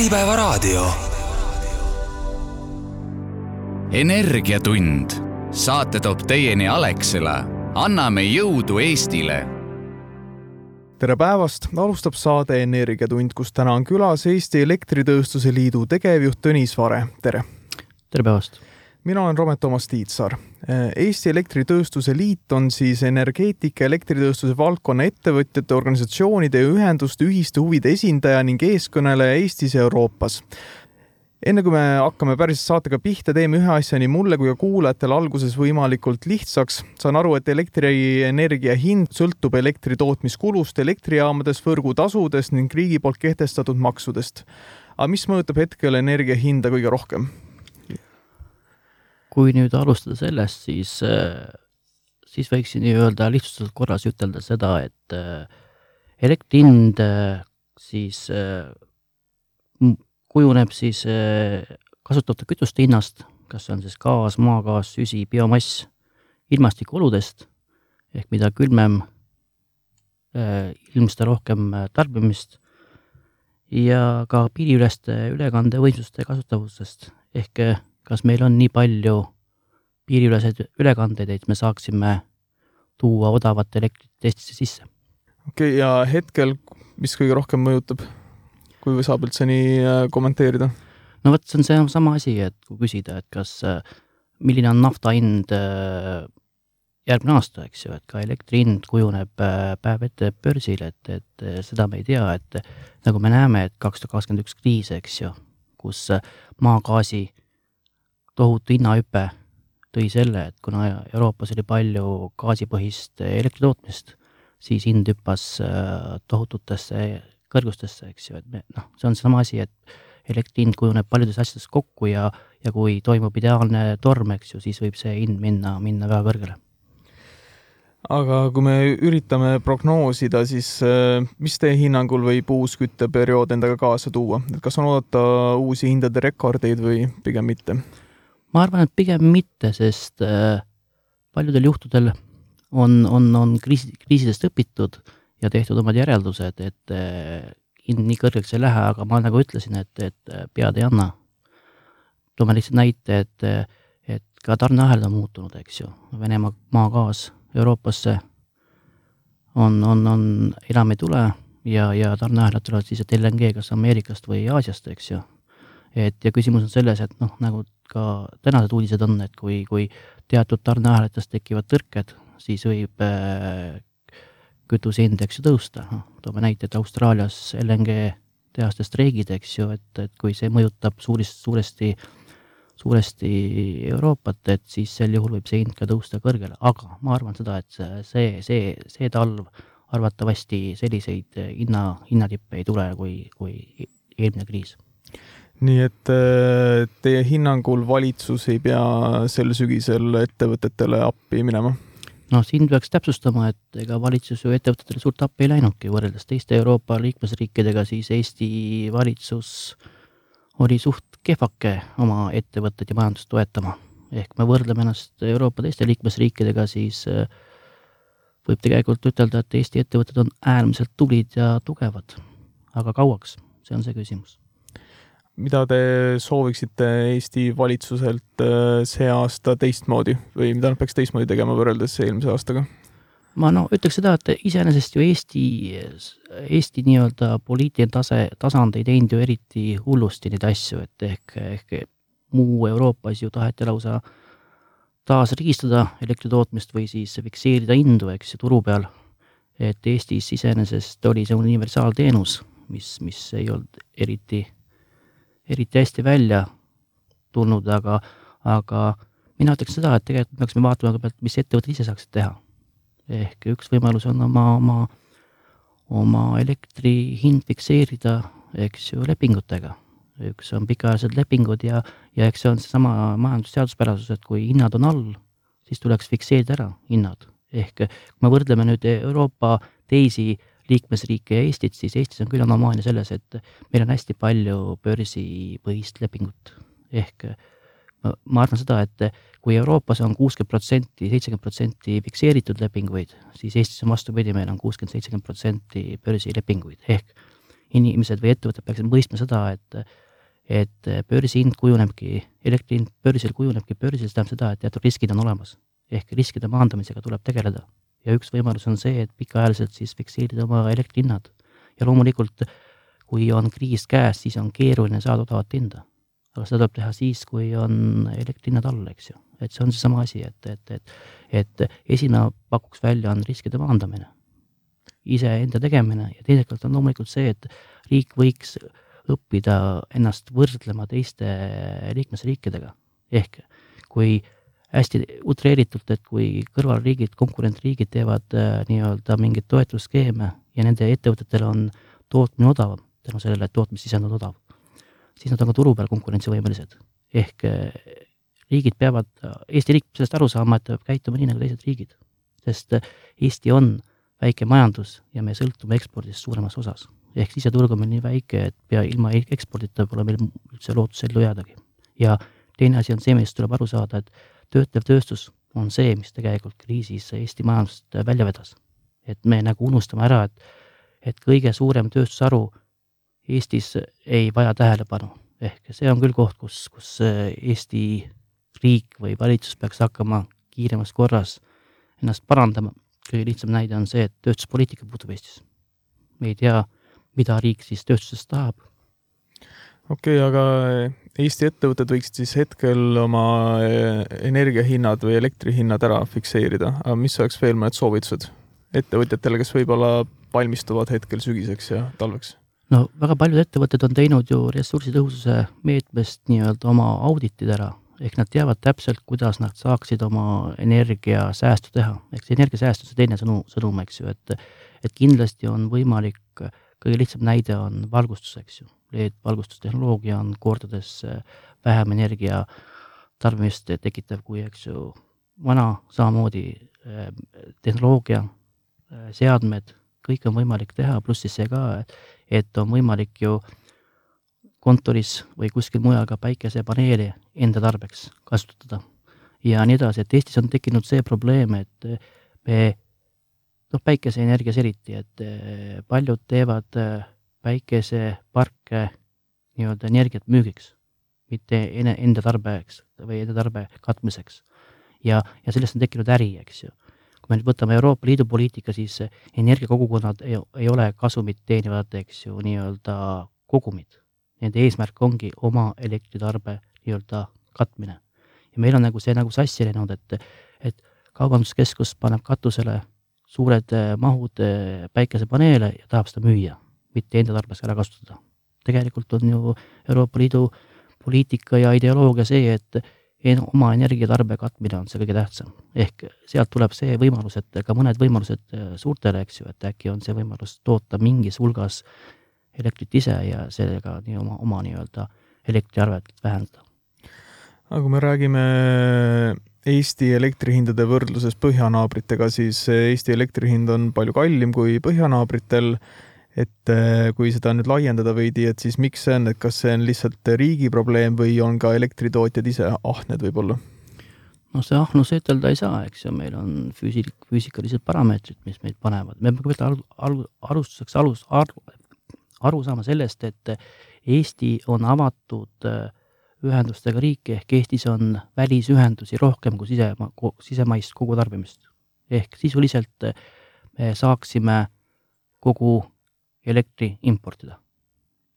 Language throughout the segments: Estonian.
Äripäevaraadio. energiatund, saate toob teieni Alexela. anname jõudu Eestile tere päevast, alustab saade Energiatund, kus täna on külas Eesti Elektritööstuse Liidu tegevjuht Tõnis Vare, tere! tere päevast! Mina olen Romet Toomas Tiitsaar. Eesti Elektritööstuse Liit on siis energeetika ja elektritööstuse valdkonna ettevõtjate, organisatsioonide ja ühenduste ühiste huvide esindaja ning eeskõneleja Eestis ja Euroopas enne kui me hakkame päris saatega pihta, teeme ühe asja nii mulle kui ka kuulajatele alguses võimalikult lihtsaks. saan aru, et elektrienergia hind sõltub elektri tootmiskulust elektrijaamades, võrgutasudest ning riigi poolt kehtestatud maksudest. aga mis mõjutab hetkel energia hinda kõige rohkem? Kui nüüd alustada sellest, siis, äh, siis võiksin nii-öelda lihtsustatud korras ütelda seda, et äh, elektri hind äh, siis kujuneb siis kasutatavate kütuste hinnast, kas see on siis gaas, maagaas, süsi, biomass, ilmastikuoludest ehk mida külmem, ilmseda rohkem tarbimist ja ka piiriüleste ülekandevõimsuste kasutavusest. Ehk kas meil on nii palju piiriüleseid ülekandeid, et me saaksime tuua odavat elektrit Eestisse sisse. okei okay,, ja hetkel, mis kõige rohkem mõjutab, kui saab üldse nii äh, kommenteerida? no vot, see on seesama asi, et kui küsida, et kas, äh, milline on nafta hind äh, järgmine aasta, eks ju, et ka elektri hind kujuneb päev ette börsil, et, et seda me ei tea, et nagu me näeme, et kaks tuhat kakskümmend üks kriis, eks ju, kus maagaasi tohutu hinnahüpe tõi selle, et kuna Euroopas oli palju gaasipõhist elektri tootmist, siis hind hüppas äh, tohututesse kõrgustesse, eks ju, et me noh, see on seesama asi, et elektri hind kujuneb paljudes asjades kokku ja, ja kui toimub ideaalne torm, eks ju, siis võib see hind minna, minna väga kõrgele. aga kui me üritame prognoosida, siis äh, mis teie hinnangul võib uus kütteperiood endaga kaasa tuua, et kas on oodata uusi hindade rekordeid või pigem mitte? Ma arvan, et pigem mitte, sest äh, paljudel juhtudel on, on, on kriisi, kriisidest õpitud ja tehtud omad järeldused, et äh, hind nii kõrgeks ei lähe, aga ma nagu ütlesin, et, et äh, pead ei anna. toome lihtsalt näite, et, et ka tarneahelad on muutunud, eks ju, Venemaa maagaas Euroopasse on, on, on, enam ei tule ja, ja tarneahelad tulevad siis, et LNG kas Ameerikast või Aasiast, eks ju. et ja küsimus on selles, et noh, nagu ka tänased uudised on, et kui, kui teatud tarneahelates tekivad tõrked, siis võib äh, kütuse hind, eks ju, tõusta, noh, toome näite, et Austraalias LNG tehaste streigid, eks ju, et, et kui see mõjutab suurist, suuresti, suuresti Euroopat, et siis sel juhul võib see hind ka tõusta kõrgele, aga ma arvan seda, et see, see, see talv arvatavasti selliseid hinna, hinnatippe ei tule kui, kui eelmine kriis nii et äh, teie hinnangul valitsus ei pea sel sügisel ettevõtetele appi minema? noh, siin peaks täpsustama, et ega valitsus ju ettevõtetele suurt appi ei läinudki, võrreldes teiste Euroopa liikmesriikidega, siis Eesti valitsus oli suht kehvake oma ettevõtteid ja majandust toetama. ehk me võrdleme ennast Euroopa teiste liikmesriikidega, siis äh, võib tegelikult ütelda, et Eesti ettevõtted on äärmiselt tublid ja tugevad. aga kauaks, see on see küsimus mida te sooviksite Eesti valitsuselt äh, see aasta teistmoodi või mida nad peaks teistmoodi tegema võrreldes eelmise aastaga? ma no ütleks seda, et iseenesest ju Eesti, Eesti nii-öelda poliitiline tase, tasand ei teinud ju eriti hullusti neid asju, et ehk, ehk muu Euroopas ju taheti lausa taasriigistada elektri tootmist või siis fikseerida hindu, eks ju, turu peal. et Eestis iseenesest oli see universaalteenus, mis, mis ei olnud eriti eriti hästi välja tulnud, aga, aga mina ütleks seda, et tegelikult me peaksime vaatama kõigepealt, mis ettevõtted ise saaksid teha. ehk üks võimalus on oma, oma, oma elektri hind fikseerida, eks ju, lepingutega. üks on pikaajalised lepingud ja, ja eks see on seesama majandusseaduspärasus, et kui hinnad on all, siis tuleks fikseerida ära hinnad. ehk kui me võrdleme nüüd Euroopa teisi liikmesriike ja Eestit, siis Eestis on küll anomaalia selles, et meil on hästi palju börsipõhist lepingut. ehk ma, ma arvan seda, et kui Euroopas on kuuskümmend protsenti, seitsekümmend protsenti fikseeritud lepinguid, siis Eestis on vastupidi, meil on kuuskümmend, seitsekümmend protsenti börsilepinguid ehk inimesed või ettevõtted peaksid mõistma seda, et et börsihind kujunebki, elektri hind börsil kujunebki börsil, see tähendab seda, et teatud riskid on olemas. ehk riskide maandamisega tuleb tegeleda. Ja üks võimalus on see, et pikaajaliselt siis fikseerida oma elektrihinnad. ja loomulikult, kui on kriis käes, siis on keeruline saada odavat hinda. aga seda tuleb teha siis, kui on elektrihinnad all, eks ju. et see on seesama asi, et, et, et, et esimene pakuks välja, on riskide maandamine iseenda tegemine ja teiselt poolt on loomulikult see, et riik võiks õppida ennast võrdlema teiste liikmesriikidega. ehk kui hästi utreeritult, et kui kõrvalriigid, konkurentriigid teevad äh, nii-öelda mingeid toetusskeeme ja nende ettevõtetel on tootmine odavam, tänu sellele, et tootmissisend on odav, siis nad on ka turu peal konkurentsivõimelised. ehk äh, riigid peavad, Eesti riik peab sellest aru saama, et ta peab käituma nii nagu teised riigid. sest äh, Eesti on väike majandus ja me sõltume ekspordist suuremas osas. ehk siseturg on meil nii väike, et pea ilma e-, ekspordita pole meil üldse lootust ellu jäädagi. ja teine asi on see, millest tuleb aru saada, et töötlev tööstus on see, mis tegelikult kriisis Eesti majandust välja vedas. et me nagu unustame ära, et, et kõige suurem tööstusharu Eestis ei vaja tähelepanu. ehk see on küll koht, kus, kus Eesti riik või valitsus peaks hakkama kiiremas korras ennast parandama kõige lihtsam näide on see, et tööstuspoliitika puudub Eestis. me ei tea, mida riik siis tööstusest tahab. Okei okay,, aga Eesti ettevõtted võiksid siis hetkel oma eh, energiahinnad või elektrihinnad ära fikseerida, aga mis oleks veel mõned soovitused ettevõtjatele, kes võib-olla valmistuvad hetkel sügiseks ja talveks? no väga paljud ettevõtted on teinud ju ressursitõhususe meetmest nii-öelda oma auditid ära ehk nad teavad täpselt, kuidas nad saaksid oma energiasäästu teha. ehk see energiasääst on see teine sõnu, sõnum, eks ju, et et kindlasti on võimalik, kõige lihtsam näide on valgustus, eks ju. LED-valgustustehnoloogia on kordades äh, vähem energia tarbimist tekitav kui, eks ju, vana samamoodi äh, tehnoloogia, äh, seadmed, kõike on võimalik teha, pluss siis see ka, et on võimalik ju äh, kontoris või kuskil mujal ka päikesepaneeli enda tarbeks kasutada. ja nii edasi, et Eestis on tekkinud see probleem, et me noh, päikeseenergias eriti, et paljud teevad eh, päikeseparke nii-öelda energiat müügiks, mitte ene, enda tarbeks või enda tarbe katmiseks. ja, ja sellest on tekkinud äri, eks ju. kui me nüüd võtame Euroopa Liidu poliitika, siis energiakogukonnad ei, ei ole kasumit teenivad, eks ju, nii-öelda kogumid nende eesmärk ongi oma elektritarbe nii-öelda katmine. ja meil on nagu see nagu sassi läinud, et, et kaubanduskeskus paneb katusele suured äh, mahud äh, päikesepaneele ja tahab seda müüa, mitte enda tarbeks ära kasutada. tegelikult on ju Euroopa Liidu poliitika ja ideoloogia see, et oma energiatarbe katmine on see kõige tähtsam. ehk sealt tuleb see võimalus, et ka mõned võimalused äh, suurtele, eks ju, et äkki on see võimalus toota mingis hulgas elektrit ise ja sellega nii oma, oma nii-öelda elektriarvet vähendada. aga kui me räägime Eesti elektrihindade võrdluses põhjanaabritega, siis Eesti elektri hind on palju kallim kui põhjanaabritel. Et eh, kui seda nüüd laiendada veidi, et siis miks see on, et kas see on lihtsalt riigi probleem või on ka elektritootjad ise ahned võib-olla? noh, see ahnus ütelda ei saa, eks ju, meil on füüsi-, füüsikalised parameetrid, mis meid panevad, me peame kõigepealt al-, alustuseks alus, aru saama sellest, et Eesti on avatud äh, ühendustega riik, ehk Eestis on välisühendusi rohkem kui sisema, sisemaist kogutarbimist. ehk sisuliselt äh, me saaksime kogu elektri importida.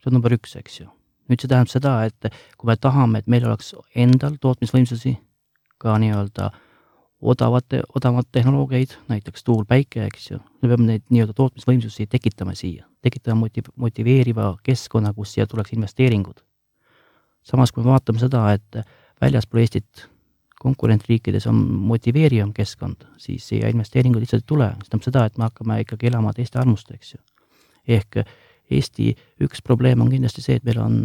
see on number üks, eks ju. nüüd see tähendab seda, et kui me tahame, et meil oleks endal tootmisvõimsusi, ka nii-öelda odavate, odavamat tehnoloogiaid, näiteks tuul, päike, eks ju, me peame neid nii-öelda tootmisvõimsusi tekitama siia tekitada motiv-, motiveeriva keskkonna, kus siia tuleks investeeringud. samas, kui me vaatame seda, et väljaspool Eestit konkurentriikides on motiveerivam keskkond, siis siia investeeringuid lihtsalt ei tule, see tähendab seda, et me hakkame ikkagi elama teiste armust, eks ju. Ehk Eesti üks probleem on kindlasti see, et meil on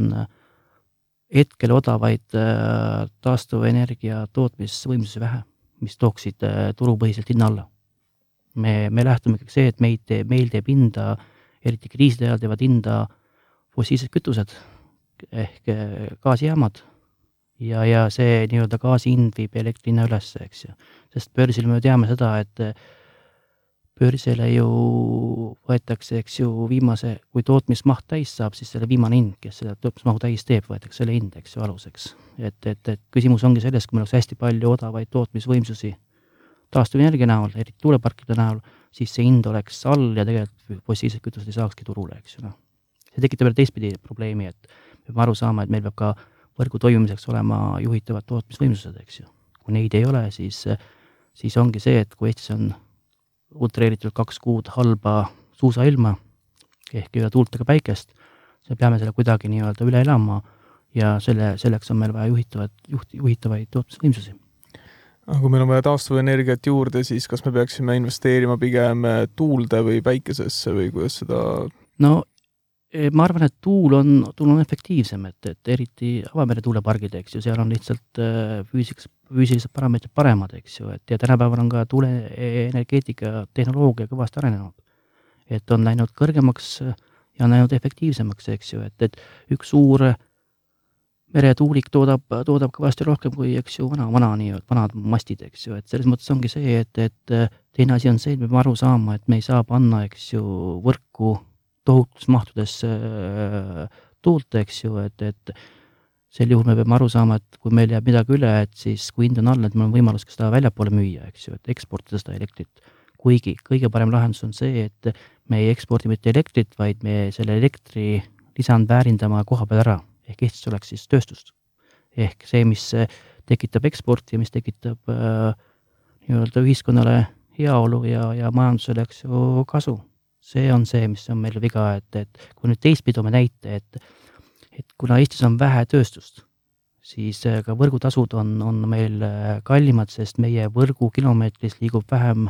hetkel odavaid äh, taastuvenergia tootmisvõimsusi vähe, mis tooksid turupõhiselt hinna alla. me, me lähtume ikkagi see, et meid, meil teeb hinda eriti kriiside ajal teevad hinda fossiilsed kütused ehk eh, gaasijaamad ja, ja see nii-öelda gaasi hind viib elektri hinna ülesse, eks ju. sest börsil me teame seda, et eh, börsile ju võetakse, eks ju, viimase, kui tootmismaht täis saab, siis selle viimane hind, kes selle tootmismahu täis teeb, võetakse selle hind, eks ju, aluseks. et, et, et küsimus ongi selles, kui meil oleks hästi palju odavaid tootmisvõimsusi taastuvenergia näol, eriti tuuleparkide näol, siis see hind oleks all ja tegelikult fossiilsed kütused ei saakski turule, eks ju, noh. see tekitab jälle teistpidi probleemi, et me peame aru saama, et meil peab ka võrgu toimimiseks olema juhitavad tootmisvõimsused, eks ju. kui neid ei ole, siis, siis ongi see, et kui Eestis on utreeritult kaks kuud halba suusailma ehk ole tuult ega päikest, me peame selle kuidagi nii-öelda üle elama ja selle, selleks on meil vaja juhitavat, juht, juhitavaid tootmisvõimsusi. aga kui meil on vaja taastuvenergiat juurde, siis kas me peaksime investeerima pigem tuulde või päikesesse või kuidas seda no ma arvan, et tuul on, tuul on efektiivsem, et, et eriti avamere tuulepargid, eks ju, seal on lihtsalt äh, füüsiks, füüsilised parameetrid paremad, eks ju, et ja tänapäeval on ka tuuleenergeetika tehnoloogia kõvasti arenenud. et on läinud kõrgemaks ja on läinud efektiivsemaks, eks ju, et, et üks suur meretuulik toodab, toodab kõvasti rohkem kui, eks ju, vana, vana nii-öelda, vanad mastid, eks ju, et selles mõttes ongi see, et, et teine asi on see, et me peame aru saama, et me ei saa panna, eks ju, võrku tohutus mahtudes äh, tuult, eks ju, et, et sel juhul me peame aru saama, et kui meil jääb midagi üle, et siis kui hind on all, et meil on võimalus ka seda väljapoole müüa, eks ju, et eksportida seda elektrit. kuigi kõige parem lahendus on see, et me ei ekspordi mitte elektrit, vaid me selle elektri lisandväärindama koha peal ära, ehk Eestis oleks siis tööstust. ehk see, mis tekitab eksporti ja mis tekitab äh, nii-öelda ühiskonnale heaolu ja, ja majandusele, eks ju, kasu see on see, mis on meil viga, et, et kui nüüd teistpidi toome näite, et, et kuna Eestis on vähe tööstust, siis äh, ka võrgutasud on, on meil äh, kallimad, sest meie võrgukilomeetris liigub vähem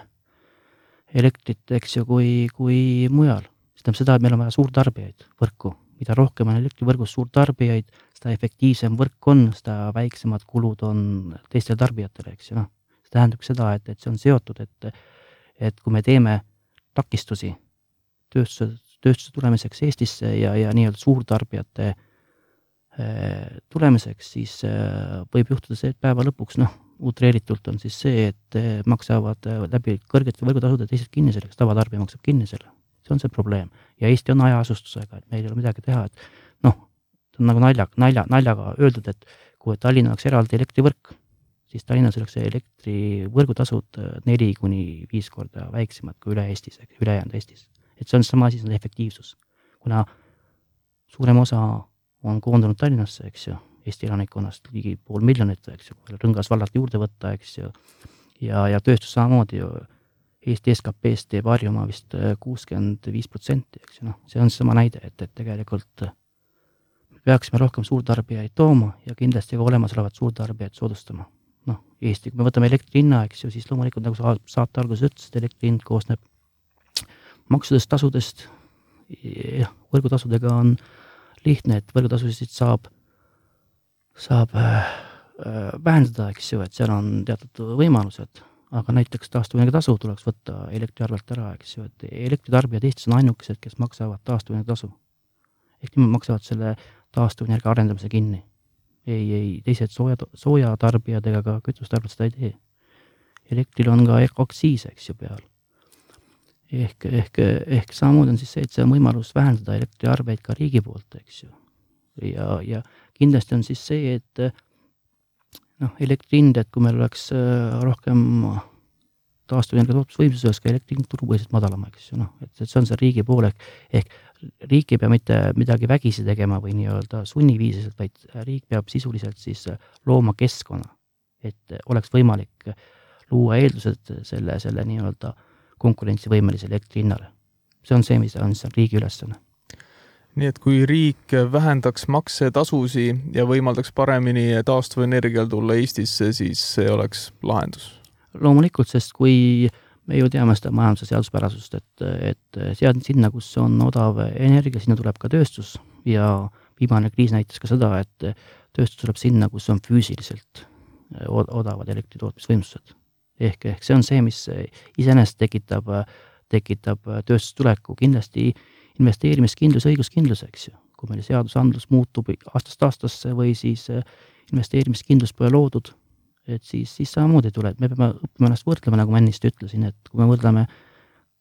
elektrit, eks ju, kui, kui mujal. see tähendab seda, et meil on vaja suurtarbijaid võrku. mida rohkem on elektrivõrgus suurtarbijaid, seda efektiivsem võrk on, seda väiksemad kulud on teistele tarbijatele, eks ju, noh. see tähendab seda, et, et see on seotud, et, et kui me teeme takistusi tööstuse, tööstuse tulemiseks Eestisse ja, ja nii-öelda suurtarbijate äh, tulemiseks, siis äh, võib juhtuda see, et päeva lõpuks noh, utreeritult on siis see, et äh, maksavad läbi kõrgete võrgutasude teised kinni selle, kes tavatarbija maksab kinni selle. see on see probleem ja Eesti on hajaasustusega, et meil ei ole midagi teha, et noh, see on nagu nalja, nalja, naljaga öeldud, et kui Tallinn oleks eraldi elektrivõrk, siis Tallinnas oleks elektrivõrgutasud neli kuni viis korda väiksemad kui üle Eestis, ülejäänud Eestis et see on sama asi, see on efektiivsus. kuna suurem osa on koondunud Tallinnasse, eks ju, Eesti elanikkonnast ligi pool miljonit, eks ju, veel Rõngas vallalt juurde võtta, eks ju, ja, ja tööstus samamoodi ju, Eesti SKP-st teeb Harjumaa vist äh, kuuskümmend viis protsenti, eks ju, noh, see on seesama näide, et, et tegelikult äh, me peaksime rohkem suurtarbijaid tooma ja kindlasti ka olemasolevat suurtarbijaid soodustama. noh, Eesti, kui me võtame elektri hinna, eks ju, siis loomulikult nagu sa saate alguses ütlesid, elektri hind koosneb maksudest, tasudest, jah, võrgutasudega on lihtne, et võrgutasusid saab, saab äh, vähendada, eks ju, et seal on teatud võimalused, aga näiteks taastuvenergia tasu tuleks võtta elektriarvelt ära, eks ju, et elektritarbijad Eestis on ainukesed, kes maksavad taastuvenergia tasu. ehk nemad maksavad selle taastuvenergia arendamise kinni. ei, ei teised sooja, soojatarbijad ega ka kütustarbijad seda ei tee. elektril on ka aktsiis, eks ju, peal ehk, ehk, ehk samamoodi on siis see, et see on võimalus vähendada elektriarveid ka riigi poolt, eks ju. ja, ja kindlasti on siis see, et noh, elektri hind, et kui meil oleks äh, rohkem taastuvenergia tootmisvõimsus, oleks ka elektri hind turupõhiselt madalam, eks ju, noh, et, et see on see riigi pool ehk, ehk riik ei pea mitte midagi vägisi tegema või nii-öelda sunniviisiliselt, vaid riik peab sisuliselt siis looma keskkonna, et oleks võimalik luua eeldused selle, selle nii-öelda äh, konkurentsivõimelisele elektri hinnale. see on see, mis on seal riigi ülesanne. nii et kui riik vähendaks maksetasusi ja võimaldaks paremini taastuvenergial tulla Eestisse, siis see oleks lahendus? loomulikult, sest kui me ju teame seda majanduse seaduspärasust, et, et sealt sinna, kus on odav energia, sinna tuleb ka tööstus ja viimane kriis näitas ka seda, et tööstus tuleb sinna, kus on füüsiliselt odavad elektritootmisvõimsused ehk, ehk see on see, mis iseenesest tekitab, tekitab tööstustuleku, kindlasti investeerimiskindlus, õiguskindlus, eks ju. kui meil seadusandlus muutub aastast aastasse või siis investeerimiskindlus pole loodud, et siis, siis samamoodi tuleb, me peame õppima ennast võrdlema, nagu ma ennist ütlesin, et kui me võrdleme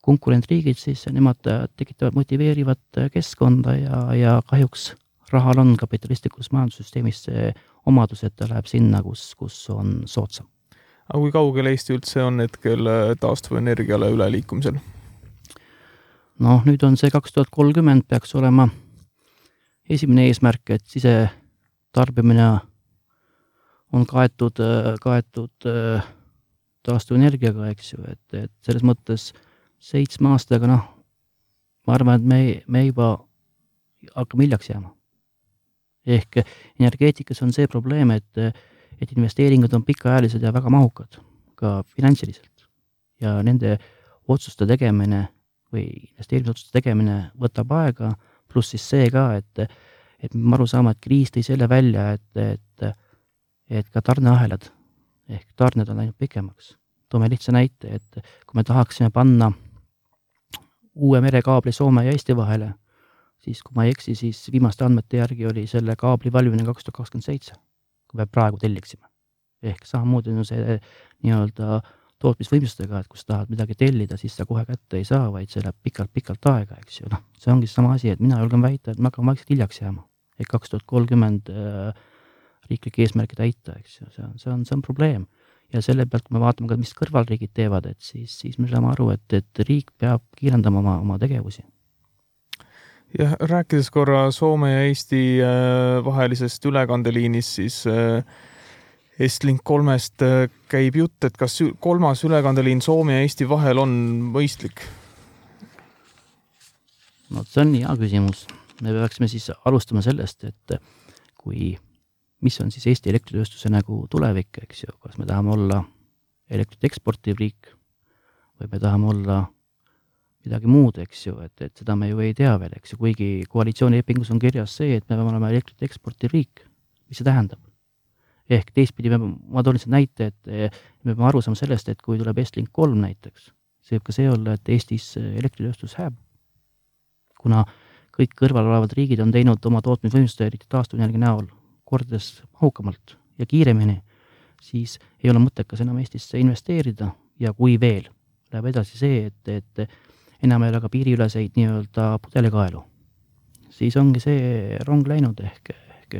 konkurentriigid, siis nemad tekitavad motiveerivat keskkonda ja, ja kahjuks rahal on kapitalistlikus majandussüsteemis see omadus, et ta läheb sinna, kus, kus on soodsam. Aga kui kaugel Eesti üldse on hetkel taastuvenergiale üleliikumisel? noh, nüüd on see kaks tuhat kolmkümmend peaks olema esimene eesmärk, et sisetarbimine on kaetud, kaetud taastuvenergiaga, eks ju, et, et selles mõttes seitsme aastaga, noh, ma arvan, et me, me juba hakkame hiljaks jääma. ehk energeetikas on see probleem, et, et investeeringud on pikaajalised ja väga mahukad, ka finantsiliselt. ja nende otsuste tegemine või investeerimisotsuste tegemine võtab aega, pluss siis see ka, et, et me aru saama, et kriis tõi selle välja, et, et, et ka tarneahelad ehk tarned on läinud pikemaks. toome lihtsa näite, et kui me tahaksime panna uue merekaabli Soome ja Eesti vahele, siis kui ma ei eksi, siis viimaste andmete järgi oli selle kaabli valmimine kaks tuhat kakskümmend seitse, kui me praegu telliksime. ehk samamoodi on see nii-öelda tootmisvõimsustega, et kui sa tahad midagi tellida, siis sa kohe kätte ei saa, vaid see läheb pikalt-pikalt aega, eks ju, noh, see ongi seesama asi, et mina julgen väita, et me hakkame vaikselt hiljaks jääma. et kaks tuhat kolmkümmend äh, riiklikke eesmärke täita, eks ju, see on, see on, see on probleem. ja selle pealt, kui me vaatame ka, mis kõrvalriigid teevad, et siis, siis me saame aru, et, et riik peab kiirendama oma, oma tegevusi jah, rääkides korra Soome ja Eesti äh, vahelisest ülekandeliinist, siis äh, Estlink kolmest äh, käib jutt, et kas kolmas ülekandeliin Soome ja Eesti vahel on mõistlik? no see on hea küsimus. me peaksime siis alustama sellest, et kui, mis on siis Eesti elektritööstuse nagu tulevik, eks ju, kas me tahame olla elektrit eksportiv riik või me tahame olla midagi muud, eks ju, et, et seda me ju ei tea veel, eks ju, kuigi koalitsioonilepingus on kirjas see, et me peame olema elektrit eksportiv riik. mis see tähendab? ehk teistpidi me, ma toon lihtsalt näite, et me peame aru saama sellest, et kui tuleb Estlink kolm näiteks, see võib ka see olla, et Eestis elektritööstus hääb. kuna kõik kõrval olevad riigid on teinud oma tootmisvõimsuste, eriti taastuvenergia näol, kordades mahukamalt ja kiiremini, siis ei ole mõttekas enam Eestisse investeerida ja kui veel läheb edasi see, et, et enam ei ole ka piiriüleseid nii-öelda pudelikaelu, siis ongi see rong läinud ehk, ehk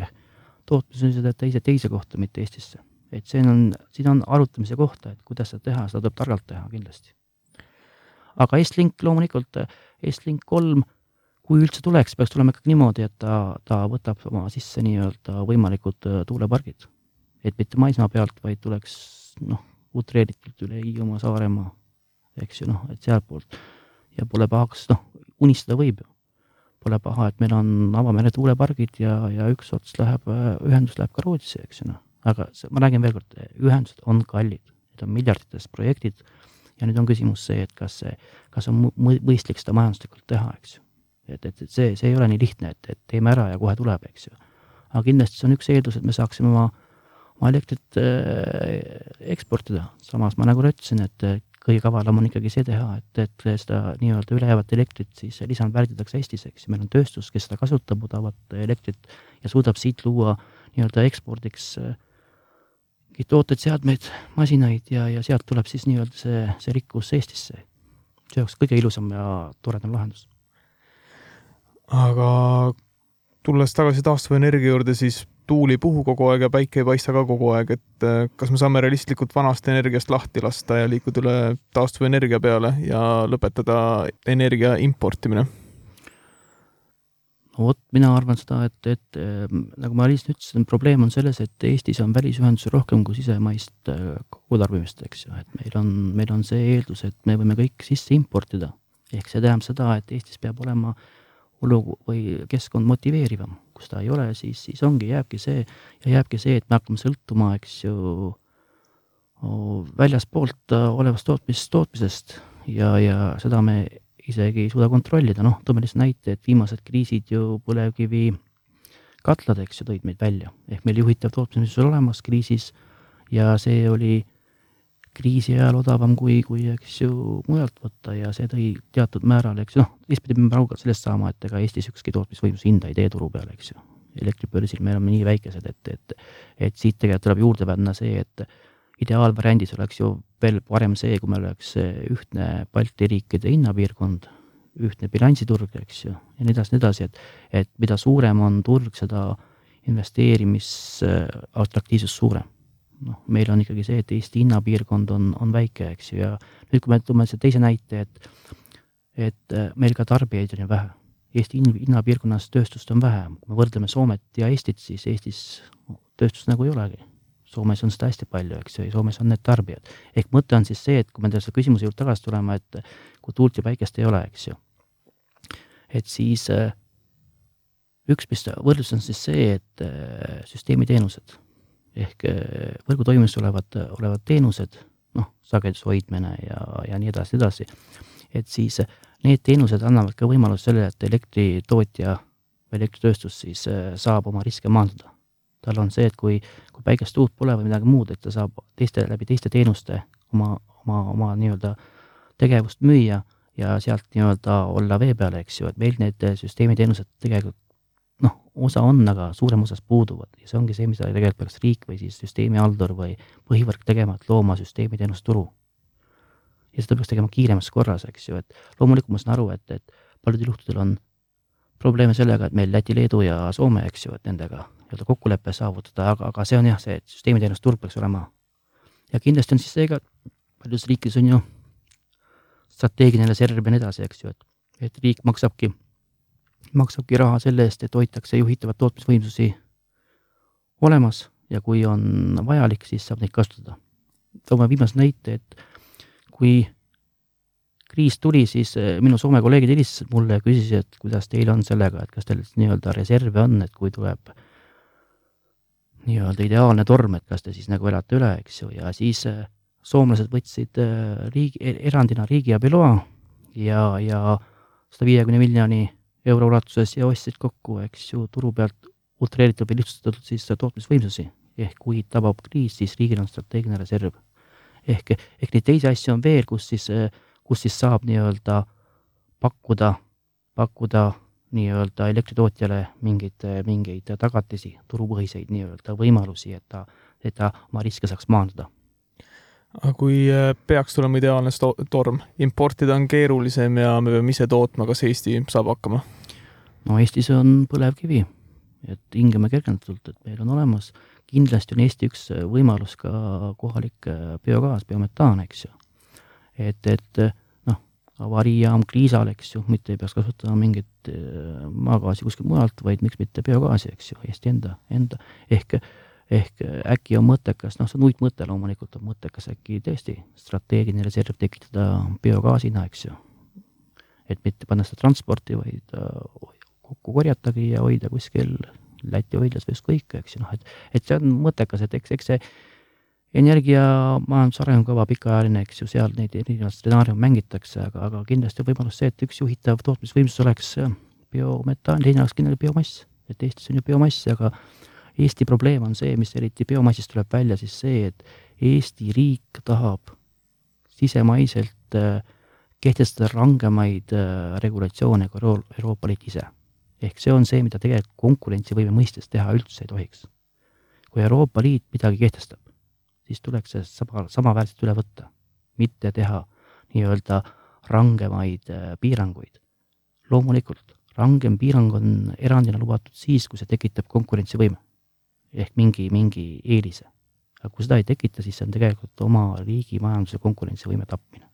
tootmisündmused teise, teise kohta, mitte Eestisse. et see on, siin on arutamise kohta, et kuidas seda teha, seda tuleb targalt teha kindlasti. aga Estlink loomulikult, Estlink kolm, kui üldse tuleks, peaks tulema ikkagi niimoodi, et ta, ta võtab oma sisse nii-öelda võimalikud äh, tuulepargid. et mitte maismaa pealt, vaid tuleks noh, utreeritult üle Hiiumaa, Saaremaa, eks ju noh, et sealtpoolt ja pole pahaks, noh, unistada võib ju pole paha, et meil on avamere tuulepargid ja, ja üks ots läheb, ühendus läheb ka Rootsi, eks ju noh. aga see, ma räägin veel kord, ühendused on kallid, need on miljardites projektid ja nüüd on küsimus see, et kas see, kas on mõistlik seda majanduslikult teha, eks ju. et, et, et see, see ei ole nii lihtne, et, et teeme ära ja kohe tuleb, eks ju. aga kindlasti see on üks eeldus, et me saaksime oma, oma elektrit äh, eksportida, samas ma nagu ütlesin, et kõige kavalam on ikkagi see teha, et, et seda nii-öelda ülejäävat elektrit siis lisandvärgitakse Eestis, eks ju, meil on tööstus, kes seda kasutab, odavat elektrit ja suudab siit luua nii-öelda ekspordiks mingeid äh, tooteid, seadmeid, masinaid ja, ja sealt tuleb siis nii-öelda see, see rikkus Eestisse. see oleks kõige ilusam ja toredam lahendus. aga tulles tagasi taastuvenergia juurde, siis tuul ei puhu kogu aeg ja päike ei paista ka kogu aeg, et äh, kas me saame realistlikult vanast energiast lahti lasta ja liikuda üle taastuvenergia peale ja lõpetada energia importimine? no vot, mina arvan seda, et, et ähm, nagu ma lihtsalt ütlesin, probleem on selles, et Eestis on välisühendusi rohkem kui sisemaist äh, kogutarbimist, eks ju, et meil on, meil on see eeldus, et me võime kõik sisse importida. ehk see tähendab seda, et Eestis peab olema olu või keskkond motiveerivam kus ta ei ole, siis, siis ongi, jääbki see ja jääbki see, et me hakkame sõltuma, eks ju, väljaspoolt äh, olevast tootmis, tootmisest. Ja, ja seda me isegi ei suuda kontrollida, noh, toome lihtsalt näite, et viimased kriisid ju põlevkivi katlad, eks ju, tõid meid välja, ehk meil juhitav tootmisviis oli olemas kriisis ja see oli kriisi ajal odavam kui, kui eks ju mujalt võtta ja see tõi teatud määral, eks ju, noh, teistpidi peame aru ka sellest saama, et ega Eestis ükski tootmisvõimsus hinda ei tee turu peal, eks ju. elektribörsil me oleme nii väikesed, et, et, et siit tegelikult tuleb juurde panna see, et ideaalvariandis oleks ju veel parem see, kui meil oleks ühtne Balti riikide hinnapiirkond, ühtne bilansiturg, eks ju, ja nii edasi, nii edasi, et, et mida suurem on turg, seda investeerimisatraktiivsus suurem. Noh, meil on ikkagi see, et Eesti hinnapiirkond on, on väike, eks ju, ja nüüd, kui me toome selle teise näite, et et meil ka tarbijaid on ju vähe. Eesti hinnapiirkonnas tööstust on vähe, kui me võrdleme Soomet ja Eestit, siis Eestis tööstust nagu ei olegi Soomes on seda hästi palju, eks ju, ja Soomes on need tarbijad. ehk mõte on siis see, et kui me selle küsimuse juurde tagasi tulema, et kui tuult ja päikest ei ole, eks ju, et siis äh, üks, mis võrdlus on siis see, et äh, süsteemiteenused ehk äh, võrgu toimimises olevad, olevad teenused, noh, sageduse hoidmine ja, ja nii edasi, edasi, et siis need teenused annavad ka võimaluse sellele, et elektritootja või elektritööstus siis saab oma riske maandada. Tal on see, et kui, kui päikest, tuult pole või midagi muud, et ta saab teiste, läbi teiste teenuste oma, oma, oma nii-öelda tegevust müüa ja sealt nii-öelda olla vee peal, eks ju, et meil need süsteemiteenused tegelikult osa on, aga suurem osas puuduvad ja see ongi see, mida tegelikult peaks riik või siis süsteemihaldur või põhivõrk tegema, et looma süsteemiteenusturu. ja seda peaks tegema kiiremas korras, eks ju, et loomulikult ma saan aru, et, et paljudel juhtudel on probleeme sellega, et meil Läti, Leedu ja Soome, eks ju, et nendega nii-öelda kokkulepe saavutada, aga, aga see on jah, see, et süsteemiteenus turg peaks olema. ja kindlasti on siis see ka, paljudes riikides on ju strateegiline reserv ja nii edasi, eks ju, et, et riik maksabki, maksabki raha selle eest, et hoitakse juhitavad tootmisvõimsusi olemas ja kui on vajalik, siis saab neid kasutada. toome viimase näite, et kui kriis tuli, siis eh, minu Soome kolleegid helistasid mulle ja küsisid, et kuidas teil on sellega, et kas teil nii-öelda reserve on, et kui tuleb nii-öelda ideaalne torm, et kas te siis nagu elate üle, eks ju, ja siis äh, soomlased võtsid äh, riigi, erandina riigiabiloa ja, ja sada viiekümne miljoni euro ulatuses ja ostsid kokku, eks ju, turu pealt utreeritud või lihtsustatud siis tootmisvõimsusi. ehk kui tabab kriis, siis riigil on strateegiline reserv. ehk, ehk neid teisi asju on veel, kus siis, kus siis saab nii-öelda pakkuda, pakkuda nii-öelda elektritootjale mingeid, mingeid tagatisi, turupõhiseid nii-öelda võimalusi, et ta, et ta oma riske saaks maandada. aga kui äh, peaks tulema ideaalne torm, importida on keerulisem ja me peame ise tootma, kas Eesti saab hakkama? No Eestis on põlevkivi, et hingame kergendatult, et meil on olemas, kindlasti on Eesti üks võimalus ka kohalik äh, biogaas, biometaan, eks ju. et, et avariijaam Kriisal, eks ju, mitte ei peaks kasutama mingit äh, maagaasi kuskilt mujalt, vaid miks mitte biogaasi, eks ju, Eesti enda, enda, ehk ehk äkki on mõttekas, noh, see on uitmõte loomulikult, on mõttekas äkki tõesti strateegiline reserv tekitada biogaasina, eks ju. et mitte panna seda transporti, vaid äh, kokku korjatagi ja hoida kuskil Läti hoidlas või ükskõik, eks ju, noh, et, et see on mõttekas, et eks, eks see energiamajanduse arengukava pikaajaline, eks ju, seal neid erinevaid stsenaariume mängitakse, aga, aga kindlasti on võimalus see, et üks juhitav tootmisvõimsus oleks biometaan, teine oleks kindlasti biomass. et Eestis on ju biomass, aga Eesti probleem on see, mis eriti biomassist tuleb välja, siis see, et Eesti riik tahab sisemaiselt äh, kehtestada rangemaid äh, regulatsioone kui Euroopa Liit ise. Ehk see on see, mida tegelikult konkurentsivõime mõistes teha üldse ei tohiks. kui Euroopa Liit midagi kehtestab, siis tuleks see sama, samaväärselt üle võtta, mitte teha nii-öelda rangemaid äh, piiranguid. loomulikult, rangem piirang on erandina lubatud siis, kui see tekitab konkurentsivõime ehk mingi, mingi eelise. aga kui seda ei tekita, siis see on tegelikult oma riigi majanduse konkurentsivõime tapmine.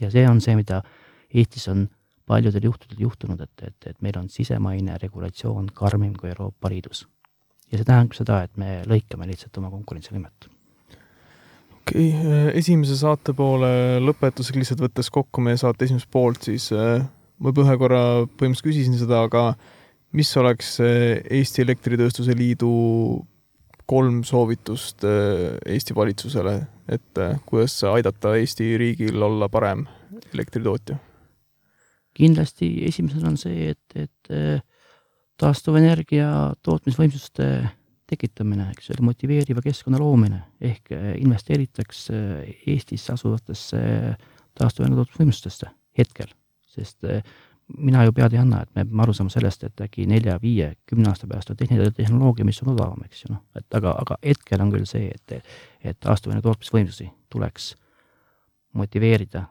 ja see on see, mida Eestis on paljudel juhtudel juhtunud, et, et, et meil on sisemaine regulatsioon karmim kui Euroopa Liidus. ja see tähendab seda, et me lõikame lihtsalt oma konkurentsivõimet okei okay., äh, esimese saate poole lõpetusega lihtsalt võttes kokku meie saate esimest poolt, siis äh, ma juba ühe korra põhimõtteliselt küsisin seda, aga mis oleks äh, Eesti Elektritööstuse Liidu kolm soovitust Eesti valitsusele, et kuidas aidata Eesti riigil olla parem elektritootja? Kindlasti esimesena on see, et, et taastuvenergia tootmisvõimsuste tekitamine, eks ole, motiveeriva keskkonna loomine ehk äh, investeeritakse Eestis asuvatesse taastuvenergia tootmisvõimsustesse hetkel, sest äh, mina ju pead ei anna, et me peame aru saama sellest, et äkki nelja, viie, kümne aasta pärast on tehniline tehnoloogia, mis on odavam, eks ju, noh, et aga, aga hetkel on küll see, et, et taastuvenergia tootmisvõimsusi tuleks motiveerida,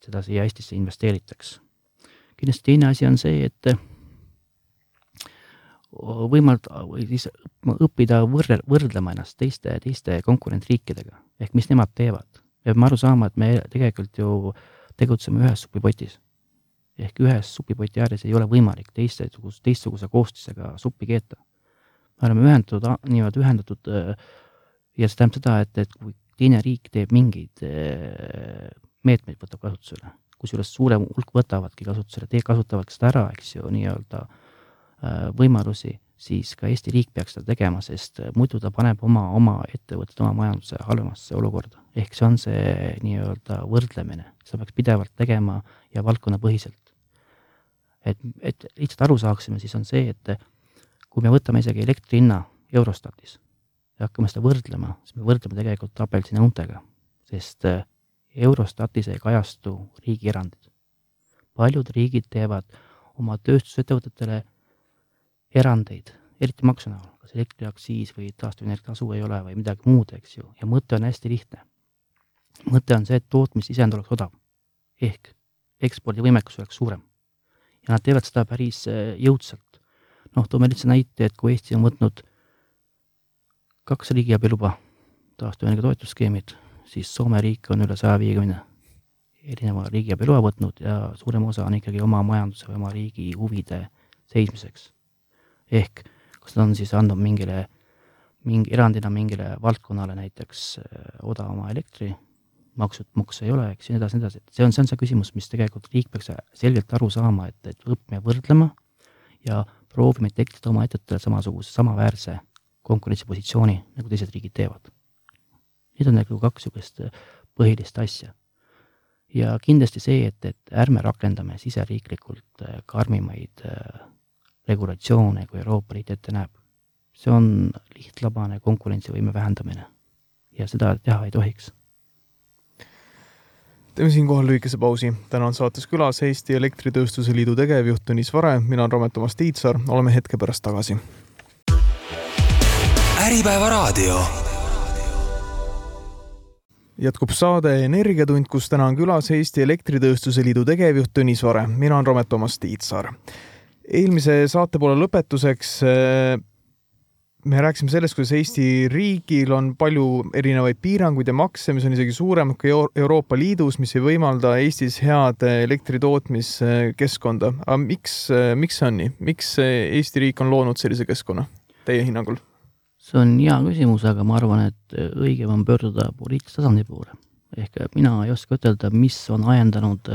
et seda siia Eestisse investeeritaks. kindlasti teine asi on see, et võimaldada või siis õppida võrrel-, võrdlema ennast teiste, teiste konkurentriikidega, ehk mis nemad teevad. me peame aru saama, et me tegelikult ju tegutseme ühes supipotis ehk ühes supipoti ääres ei ole võimalik teistsuguse, teistsuguse koostisega suppi keeta. me oleme ühendatud, niimoodi ühendatud ja see tähendab seda, et, et kui teine riik teeb mingeid meetmeid, võtab kasutusele, kusjuures suurem hulk võtavadki kasutusele, kasutavadki seda ära, eks ju, nii-öelda võimalusi, siis ka Eesti riik peaks seda tegema, sest muidu ta paneb oma, oma ettevõtted, oma majanduse halvemasse olukorda. ehk see on see nii-öelda võrdlemine, seda peaks pidevalt tegema ja valdkonnapõhiselt. Et, et lihtsalt aru saaksime, siis on see, et kui me võtame isegi elektri hinna Eurostatis ja hakkame seda võrdlema, siis me võrdleme tegelikult apelsini untega, sest äh, Eurostatis ei kajastu riigierandid. paljud riigid teevad oma tööstusettevõtetele erandeid, eriti maksu näol, kas elektriaktsiis või taastuvenergia tasu ei ole või midagi muud, eks ju, ja mõte on hästi lihtne. mõte on see, et tootmissisend oleks odav ehk ekspordivõimekus oleks suurem ja nad teevad seda päris äh, jõudsalt. noh, toome lihtsa näite, et kui Eesti on võtnud kaks riigiabi luba, taastuvenergia toetusskeemid, siis Soome riik on üle saja viiekümne erineva riigiabi loa võtnud ja suurem osa on ikkagi oma majanduse või oma riigi huvide seismiseks. ehk kas nad on siis andnud mingile, mingi erandina mingile valdkonnale näiteks äh, odavama elektri maksud, makse ei ole, eks ja nii edasi, nii edasi, et see on, see on see küsimus, mis tegelikult riik peaks selgelt aru saama, et, et õppima võrdlema ja proovime tekitada oma ettevõttele samasuguse, samaväärse konkurentsipositsiooni, nagu teised riigid teevad. Need on nagu kaks niisugust põhilist asja. ja kindlasti see, et, et ärme rakendame siseriiklikult äh, karmimaid äh, regulatsioone, kui Euroopa Liit ette näeb. see on lihtlabane konkurentsivõime vähendamine ja seda teha ei tohiks teeme siinkohal lühikese pausi. täna on saates külas Eesti Elektritööstuse Liidu tegevjuht Tõnis Vare, mina olen Romet Toomas Tiitsaar, oleme hetke pärast tagasi. äripäeva raadio. Jätkub saade Energiatund, kus täna on külas Eesti Elektritööstuse Liidu tegevjuht Tõnis Vare, mina olen Romet Toomas Tiitsaar. eelmise saate poole lõpetuseks me rääkisime sellest, kuidas Eesti riigil on palju erinevaid piiranguid ja makse, mis on isegi suuremad kui Euroopa Liidus, mis ei võimalda Eestis head elektri tootmiskeskkonda. aga miks, miks see on nii, miks Eesti riik on loonud sellise keskkonna teie hinnangul? See on hea küsimus, aga ma arvan, et õigem on pöörduda poliitilise tasandi poole. ehk mina ei oska ütelda, mis on ajendanud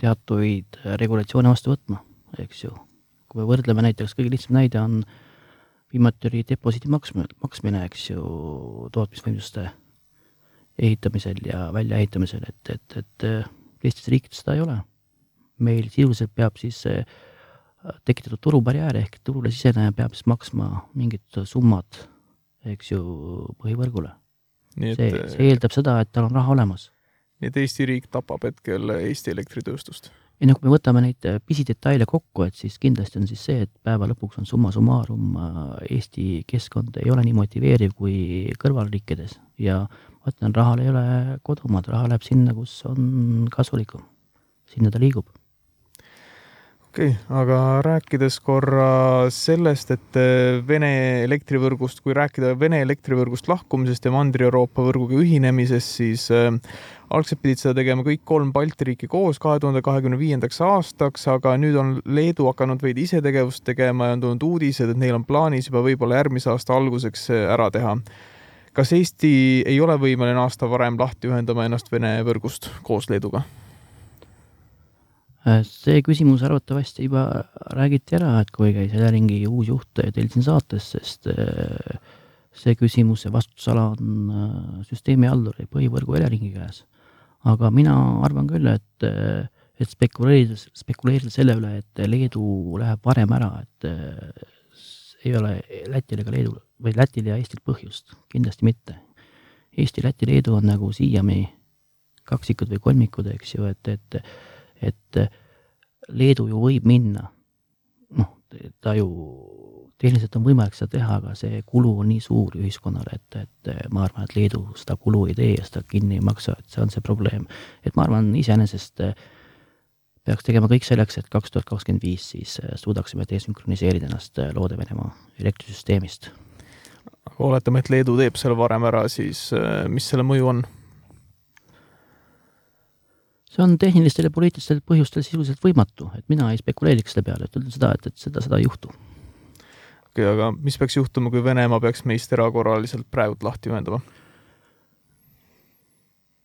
teatuid regulatsioone vastu võtma, eks ju. kui me võrdleme näiteks, kõige lihtsam näide on äh, viimati oli deposiidi maksmine, maksmine, eks ju, tootmisvõimsuste ehitamisel ja väljaehitamisel, et, et, et teistes riikides seda ei ole. meil sisuliselt peab siis tekitatud turubarjäär ehk turule siseneja peab siis maksma mingid summad, eks ju, põhivõrgule. see, see eeldab seda, et tal on raha olemas. nii et Eesti riik tapab hetkel Eesti elektritööstust ei noh, kui me võtame neid äh, pisidetaile kokku, et siis kindlasti on siis see, et päeva lõpuks on summa summarum äh, Eesti keskkond ei ole nii motiveeriv kui kõrvalriikides ja ma ütlen, rahal ei ole kodumaad, raha läheb sinna, kus on kasulikum. sinna ta liigub okei okay,, aga rääkides korra sellest, et äh, Vene elektrivõrgust, kui rääkida Vene elektrivõrgust lahkumisest ja Mandri-Euroopa võrguga ühinemisest, siis äh, algselt pidid seda tegema kõik kolm Balti riiki koos kahe tuhande kahekümne viiendaks aastaks, aga nüüd on Leedu hakanud veidi isetegevust tegema ja on tulnud uudised, et neil on plaanis juba võib-olla järgmise aasta alguseks äh, ära teha. kas Eesti ei ole võimeline aasta varem lahti ühendama ennast Vene võrgust koos Leeduga? Äh, see küsimus arvatavasti juba räägiti ära, et kui käis Eleringi uus juht teil siin saates, sest äh, see küsimus, see vastutusala on äh, süsteemihalduri põhivõrgu Eleringi käes. aga mina arvan küll, et, et spekuleerida, spekuleerida selle üle, et Leedu läheb varem ära, et ei ole Lätil ega Leedul või Lätil ja Eestil põhjust, kindlasti mitte. Eesti, Läti, Leedu on nagu siiani kaksikud või kolmikud, eks ju, et, et et Leedu ju võib minna, noh, ta ju tehniliselt on võimalik seda teha, aga see kulu on nii suur ühiskonnale, et, et ma arvan, et Leedu seda kulu ei tee ja seda kinni ei maksa, et see on see probleem. et ma arvan, iseenesest peaks tegema kõik selleks, et kaks tuhat kakskümmend viis siis suudaksime desünkroniseerida ennast Loode-Venemaa elektrisüsteemist. aga oletame, et Leedu teeb selle varem ära, siis mis selle mõju on? See on tehnilistel ja poliitilistel põhjustel sisuliselt võimatu, et mina ei spekuleeriks selle peale, et ütlen seda, et, et seda, seda ei juhtu okei okay,, aga mis peaks juhtuma, kui Venemaa peaks meist erakorraliselt praegult lahti ühendama?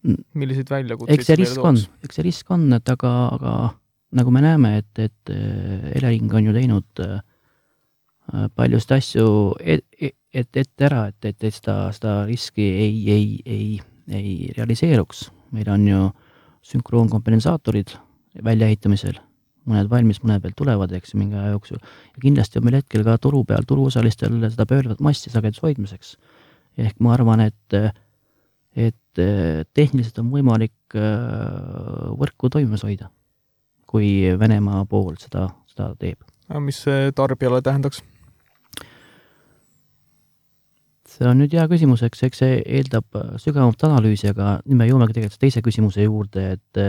Mm. milliseid väljakutseid eks see risk on, eks see risk on, et aga, aga nagu me näeme, et, et äh, Elering on ju teinud äh, paljusid asju et, et, ette ära, et, et, et seda, seda riski ei, ei, ei, ei realiseeruks. meil on ju sünkroonkompensaatorid väljaehitamisel mõned valmis, mõned veel tulevad, eks ju, mingi aja jooksul. ja kindlasti on meil hetkel ka turu peal turuosalistel seda pöörduvat massi sageduse hoidmiseks. ehk ma arvan, et, et tehniliselt on võimalik äh, võrku toimimas hoida, kui Venemaa pool seda, seda teeb. mis see tarbijale tähendaks? See on nüüd hea küsimus, eks, eks see eeldab sügavamat analüüsi, aga nüüd me jõuamegi tegelikult teise küsimuse juurde, et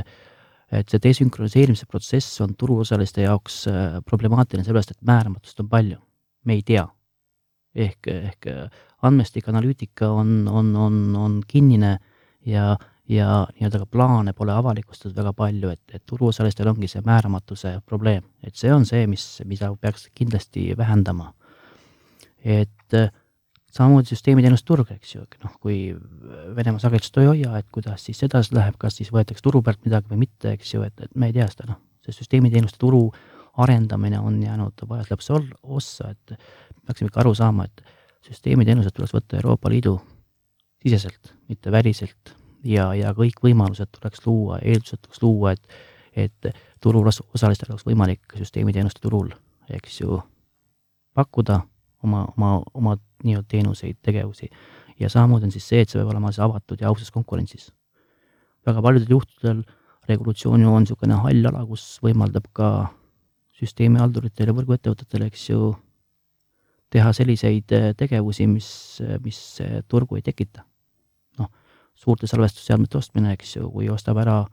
et see desünkroniseerimise protsess on turuosaliste jaoks äh, problemaatiline sellepärast, et määramatust on palju, me ei tea. ehk, ehk äh, andmestik, analüütika on, on, on, on kinnine ja, ja nii-öelda ka plaane pole avalikustatud väga palju, et, et turuosalistel ongi see määramatuse probleem, et see on see, mis, mida peaks kindlasti vähendama. et äh, samamoodi süsteemiteenuste turg, eks ju, noh, kui Venemaa sagedust ei hoia, et kuidas siis edasi läheb, kas siis võetakse turu pealt midagi või mitte, eks ju, et, et me ei tea seda, noh, see süsteemiteenuste turu arendamine on jäänud vajas läbi ossa, et peaksime ikka aru saama, et süsteemiteenused tuleks võtta Euroopa Liidu siseselt, mitte väliselt ja, ja kõik võimalused tuleks luua, eeldused tuleks luua, et, et turul osalistel oleks võimalik süsteemiteenuste turul, eks ju, pakkuda oma, oma, oma nii-öelda teenuseid, tegevusi. ja samamoodi on siis see, et see peab olema siis avatud ja ausas konkurentsis. väga paljudel juhtudel regulatsioon ju on niisugune hall ala, kus võimaldab ka süsteemihalduritele, võrguettevõtetele, eks ju, teha selliseid eh, tegevusi, mis, mis turgu ei tekita. noh, suurte salvestusseadmete ostmine, eks ju, kui ostab ära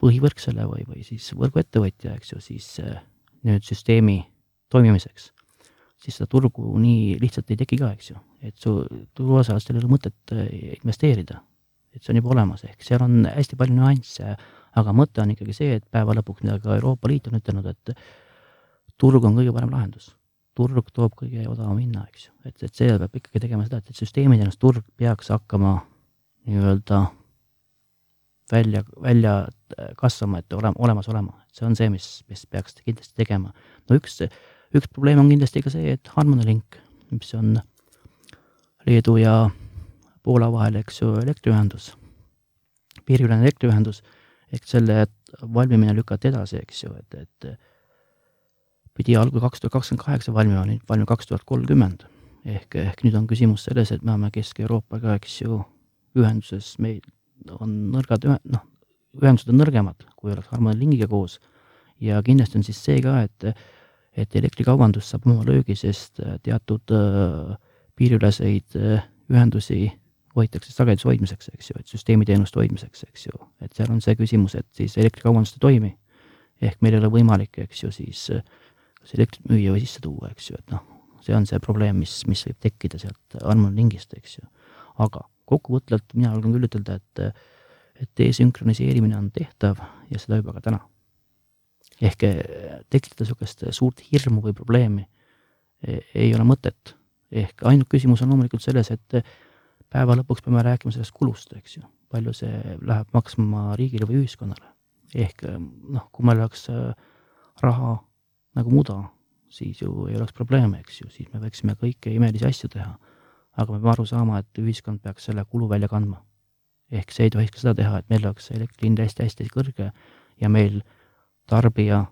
põhivõrk selle või, või siis võrguettevõtja, eks ju, siis eh, nüüd süsteemi toimimiseks siis seda turgu nii lihtsalt ei teki ka, eks ju. et su turuosalistel ei ole mõtet äh, investeerida. et see on juba olemas, ehk seal on hästi palju nüansse, aga mõte on ikkagi see, et päeva lõpuks, mida ka Euroopa Liit on ütelnud, et turg on kõige parem lahendus. turg toob kõige odavama hinna, eks ju. et, et see peab ikkagi tegema seda, et, et süsteemid ennast, turg peaks hakkama nii-öelda välja, välja äh, kasvama, et olema, olemas olema. see on see, mis, mis peaks kindlasti tegema. no üks üks probleem on kindlasti ka see, et Harmony Link, mis on Leedu ja Poola vahel, eks ju, elektriühendus, piiriülene elektriühendus, ehk selle valmimine lükati edasi, eks ju, et, et pidi algul kaks tuhat kakskümmend kaheksa valmima, nüüd valmib kaks tuhat kolmkümmend. ehk, ehk nüüd on küsimus selles, et me oleme Kesk-Euroopaga, eks ju, ühenduses, meil on nõrgad ühe-, noh, ühendused on nõrgemad, kui oleks Harmony Linkiga koos ja kindlasti on siis see ka, et et elektrikaubandus saab oma löögi, sest äh, teatud äh, piiriüleseid äh, ühendusi hoitakse sageduse hoidmiseks, eks ju, et süsteemiteenuste hoidmiseks, eks ju, et seal on see küsimus, et siis elektrikaubandus ei toimi. ehk meil ei ole võimalik, eks ju, siis kas elektrit müüa või sisse tuua, eks ju, et noh, see on see probleem, mis, mis võib tekkida sealt armulingist, eks ju. aga kokkuvõtvalt mina julgen küll ütelda, et, et desünkroniseerimine on tehtav ja seda juba ka täna ehk eh, tekitada niisugust suurt hirmu või probleemi eh, ei ole mõtet. ehk ainult küsimus on loomulikult selles, et eh, päeva lõpuks peame rääkima sellest kulust, eks ju, palju see läheb maksma riigile või ühiskonnale. ehk noh, kui meil oleks raha nagu muda, siis ju ei oleks probleeme, eks ju, siis me võiksime kõiki imelisi asju teha. aga me peame aru saama, et ühiskond peaks selle kulu välja kandma. ehk see ei tohiks ka seda teha, et meil oleks elektri hind hästi-hästi kõrge ja meil tarbija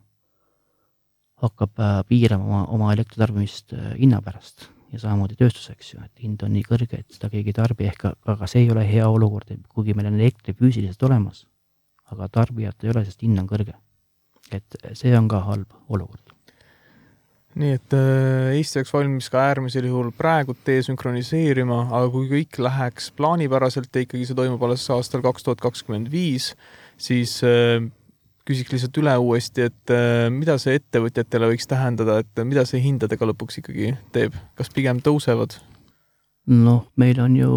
hakkab äh, piirama oma, oma elektritarbimist äh, hinna pärast ja samamoodi tööstus, eks ju, et hind on nii kõrge, et seda keegi ei tarbi, ehk aga see ei ole hea olukord, kuigi meil on elektri füüsiliselt olemas, aga tarbijat ei ole, sest hind on kõrge. et see on ka halb olukord nii et äh, Eesti oleks valmis ka äärmisel juhul praegu desünkroniseerima, aga kui kõik läheks plaanipäraselt ja ikkagi see toimub alles aastal kaks tuhat kakskümmend viis, siis küsiks lihtsalt üle uuesti, et äh, mida see ettevõtjatele võiks tähendada, et mida see hindadega lõpuks ikkagi teeb, kas pigem tõusevad? noh, meil on ju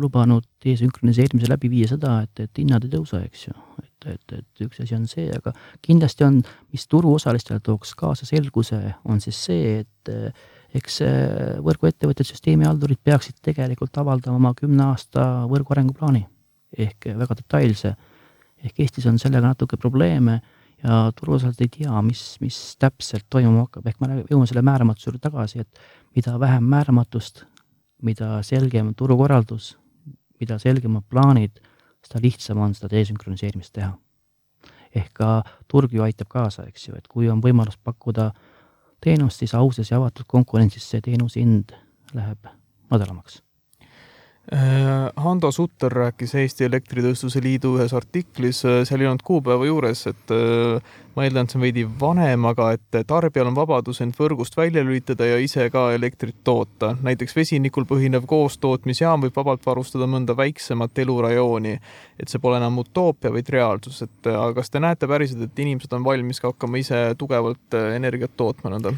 lubanud desünkroniseerimise läbi viia seda, et, et hinnad ei tõuse, eks ju, et, et, et üks asi on see, aga kindlasti on, mis turuosalistele tooks kaasa selguse, on siis see, et eh, eks võrguettevõtted, süsteemihaldurid peaksid tegelikult avaldama oma kümne aasta võrgu arenguplaani ehk väga detailse. Ehk Eestis on sellega natuke probleeme ja turuosalised ei tea, mis, mis täpselt toimuma hakkab, ehk me jõuame selle määramatuse juurde tagasi, et mida vähem määramatust, mida selgem turukorraldus, mida selgemad plaanid, seda lihtsam on seda desünkroniseerimist teha. ehk ka turg ju aitab kaasa, eks ju, et kui on võimalus pakkuda teenust, siis ausas ja avatud konkurentsis see teenuse hind läheb madalamaks Hando Sutter rääkis Eesti Elektritööstuse Liidu ühes artiklis, äh, seal ei olnud kuupäeva juures, et äh, ma eeldan, et see on veidi vanem, aga et tarbijal on vabadus end võrgust välja lülitada ja ise ka elektrit toota. näiteks vesinikul põhinev koostootmisjaam võib vabalt varustada mõnda väiksemat elurajooni. et see pole enam utoopia, vaid reaalsus, et kas te näete päriselt, et inimesed on valmis ka hakkama ise tugevalt energiat tootma nõnda?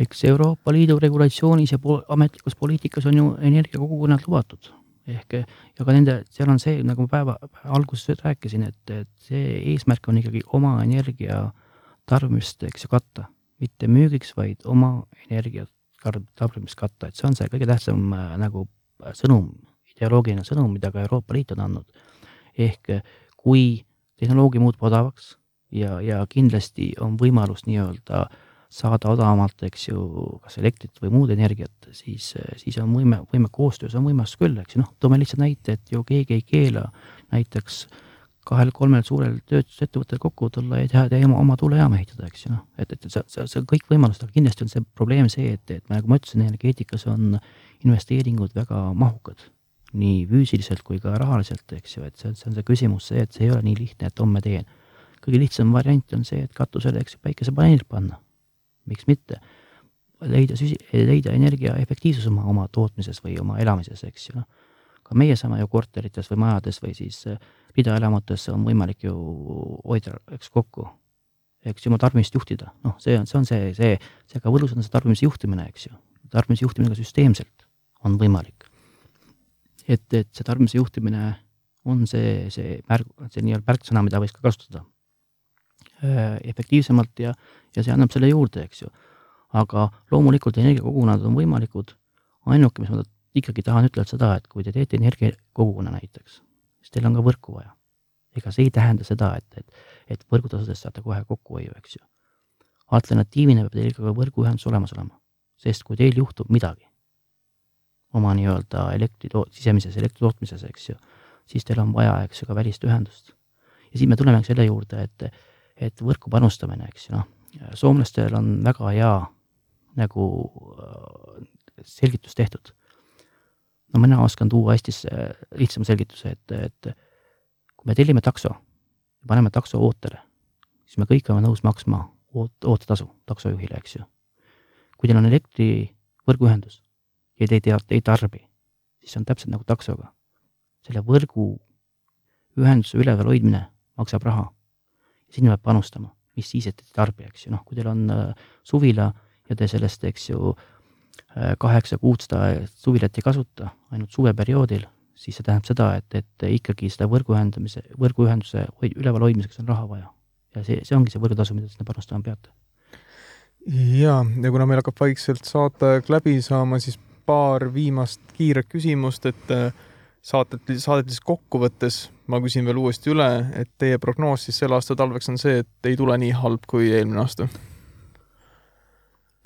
eks Euroopa Liidu regulatsioonis ja po ametlikus poliitikas on ju energiakogukonnad lubatud ehk ja ka nende, seal on see, nagu päeva alguses rääkisin, et, et see eesmärk on ikkagi oma energia tarbimist, eks ju, katta, mitte müügiks, vaid oma energia tarbimist katta, et see on see kõige tähtsam äh, nagu sõnum, ideoloogiline sõnum, mida ka Euroopa Liit on andnud. ehk kui tehnoloogia muutub odavaks ja, ja kindlasti on võimalus nii-öelda äh, saada odavamalt, eks ju, kas elektrit või muud energiat, siis, siis on võime, võime koostöös on võimalus küll, eks ju, noh, toome lihtsalt näite, et ju keegi ei keela näiteks kahel-kolmel suurel tööstusettevõttel kokku tulla ja teha, teha oma, oma tuulejaama ehitada, eks ju, noh, et, et see, see, see on kõik võimalused, aga kindlasti on see probleem see, et, et nagu ma ütlesin, energeetikas on investeeringud väga mahukad, nii füüsiliselt kui ka rahaliselt, eks ju, et see, see on see küsimus see, et see ei ole nii lihtne, et homme teen. kõige lihtsam variant on see, et katusele, eks ju, päikesepaneelid panna miks mitte, leida süsi-, leida energia efektiivsus oma, oma tootmises või oma elamises, eks ju, noh. ka meie saame ju korterites või majades või siis ridaelamutes on võimalik ju hoida, eks, kokku, eks ju, oma tarbimist juhtida, noh, see on, see on see, see, see ka võlus on see tarbimise juhtimine, eks ju, tarbimise juhtimine ka süsteemselt on võimalik. et, et see tarbimise juhtimine on see, see märg, see nii-öelda märksõna, mida võiks ka kasutada efektiivsemalt ja ja see annab selle juurde, eks ju. aga loomulikult energiakogukonnad on võimalikud, ainuke, mis ma ikkagi tahan ütelda seda, et kui te teete energiakogukonna näiteks, siis teil on ka võrku vaja. ega see ei tähenda seda, et, et, et võrgutasudest saate kohe kokkuhoiu, eks ju. alternatiivina peab teil ka võrguühendus olemas olema, sest kui teil juhtub midagi oma nii-öelda elektri, sisemises elektritootmises, eks ju, siis teil on vaja, eks ju, ka välist ühendust. ja siin me tuleme selle juurde, et, et võrku panustamine, eks ju, noh, soomlastel on väga hea nagu äh, selgitus tehtud. no mina oskan tuua Eestis lihtsama selgituse, et, et kui me tellime takso paneme takso ootele, siis me kõik oleme nõus maksma oot-, ootetasu taksojuhile, eks ju. kui teil on elektrivõrguühendus ja te ei tea, ei tarbi, siis on täpselt nagu taksoga. selle võrgu ühenduse üleval hoidmine maksab raha. Sinna peab panustama mis siis, et ei tarbi, eks ju, noh, kui teil on äh, suvila ja te sellest, eks ju, äh, kaheksa kuud seda suvilat ei kasuta, ainult suveperioodil, siis see tähendab seda, et, et ikkagi seda võrgu ühendamise, võrguühenduse üleval hoidmiseks on raha vaja. ja see, see ongi see võrgutasu, mida te sinna panustama peate. jaa, ja kuna meil hakkab vaikselt saateaeg läbi saama, siis paar viimast kiiret küsimust, et äh, saadet, saadet siis kokkuvõttes ma küsin veel uuesti üle, et teie prognoos siis selle aasta talveks on see, et ei tule nii halb kui eelmine aasta?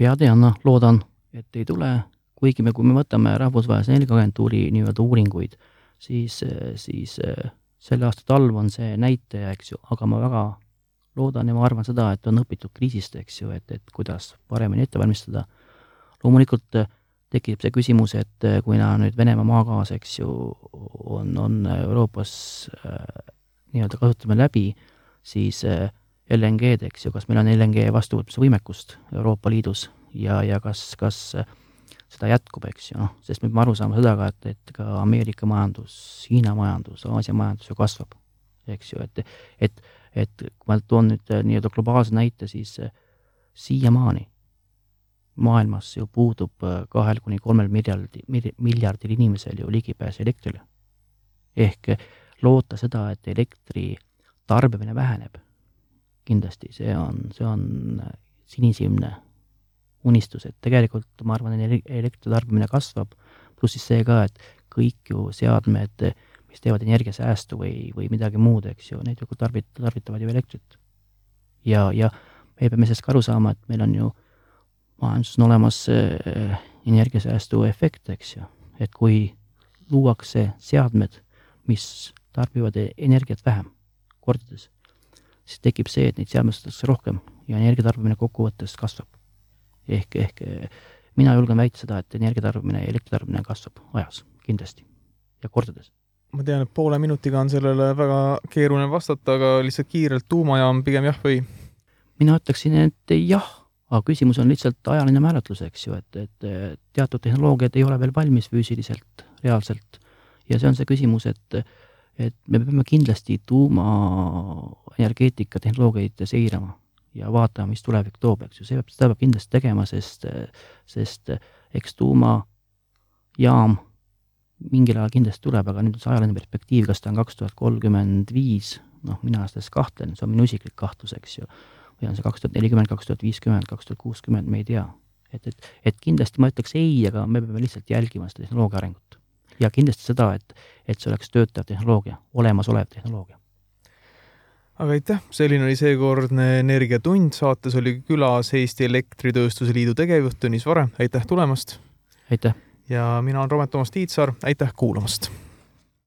peateana loodan, et ei tule, kuigi me, kui me võtame Rahvusvahelise Energiaagentuuri nii-öelda uuringuid, siis, siis selle aasta talv on see näitaja, eks ju, aga ma väga loodan ja ma arvan seda, et on õpitud kriisist, eks ju, et, et kuidas paremini ette valmistada. loomulikult tekib see küsimus, et äh, kuna nüüd Venemaa maagaas, eks ju, on, on Euroopas äh, nii-öelda kasutame läbi, siis äh, LNG-d, eks ju, kas meil on LNG vastuvõtmise võimekust Euroopa Liidus ja, ja kas, kas seda jätkub, eks ju, noh, sest me peame aru saama seda ka, et, et ka Ameerika majandus, Hiina majandus, Aasia majandus ju kasvab, eks ju, et, et, et kui ma toon nüüd nii-öelda globaalse näite, siis siiamaani maailmas ju puudub kahel kuni kolmel miljardi, miljardil inimesel ju ligipääs elektrile. ehk loota seda, et elektri tarbimine väheneb, kindlasti see on, see on sinisilmne unistus, et tegelikult ma arvan, elektri tarbimine kasvab, pluss siis see ka, et kõik ju seadmed, mis teevad energiasäästu või, või midagi muud, eks ju, need ju tarbit-, tarvitavad ju elektrit. ja, ja me peame sellest ka aru saama, et meil on ju majanduses on olemas äh, energiasäästu efekt, eks ju, et kui luuakse seadmed, mis tarbivad energiat vähem, kordades, siis tekib see, et neid seadmestatakse rohkem ja energiatarbimine kokkuvõttes kasvab. ehk, ehk mina julgen väita seda, et energiatarbimine ja elektritarbimine kasvab ajas kindlasti ja kordades. ma tean, et poole minutiga on sellele väga keeruline vastata, aga lihtsalt kiirelt tuumajaam pigem jah või? mina ütleksin, et jah, aga küsimus on lihtsalt ajaline määratlus, eks ju, et, et teatud tehnoloogiad ei ole veel valmis füüsiliselt, reaalselt. Ja see on see küsimus, et et me peame kindlasti tuumaenergeetika tehnoloogiaid seirama ja vaatama, mis tulevik toob, eks ju, see peab, seda peab kindlasti tegema, sest, sest eks tuumajaam mingil ajal kindlasti tuleb, aga nüüd on see ajaline perspektiiv, kas ta on kaks tuhat kolmkümmend viis, noh, mina selles kahtlen, see on minu isiklik kahtlus, eks ju, või on see kaks tuhat nelikümmend, kaks tuhat viiskümmend, kaks tuhat kuuskümmend, me ei tea. et, et, et kindlasti ma ütleks ei, aga me peame lihtsalt jälgima seda tehnoloogia arengut ja kindlasti seda, et, et see oleks töötav tehnoloogia, olemasolev tehnoloogia. aga aitäh, selline oli seekordne Energiatund, saates oli külas Eesti Elektritööstuse Liidu tegevjuht Tõnis Vare, aitäh tulemast! aitäh! ja mina olen Romet Toomas Tiitsaar, aitäh kuulamast!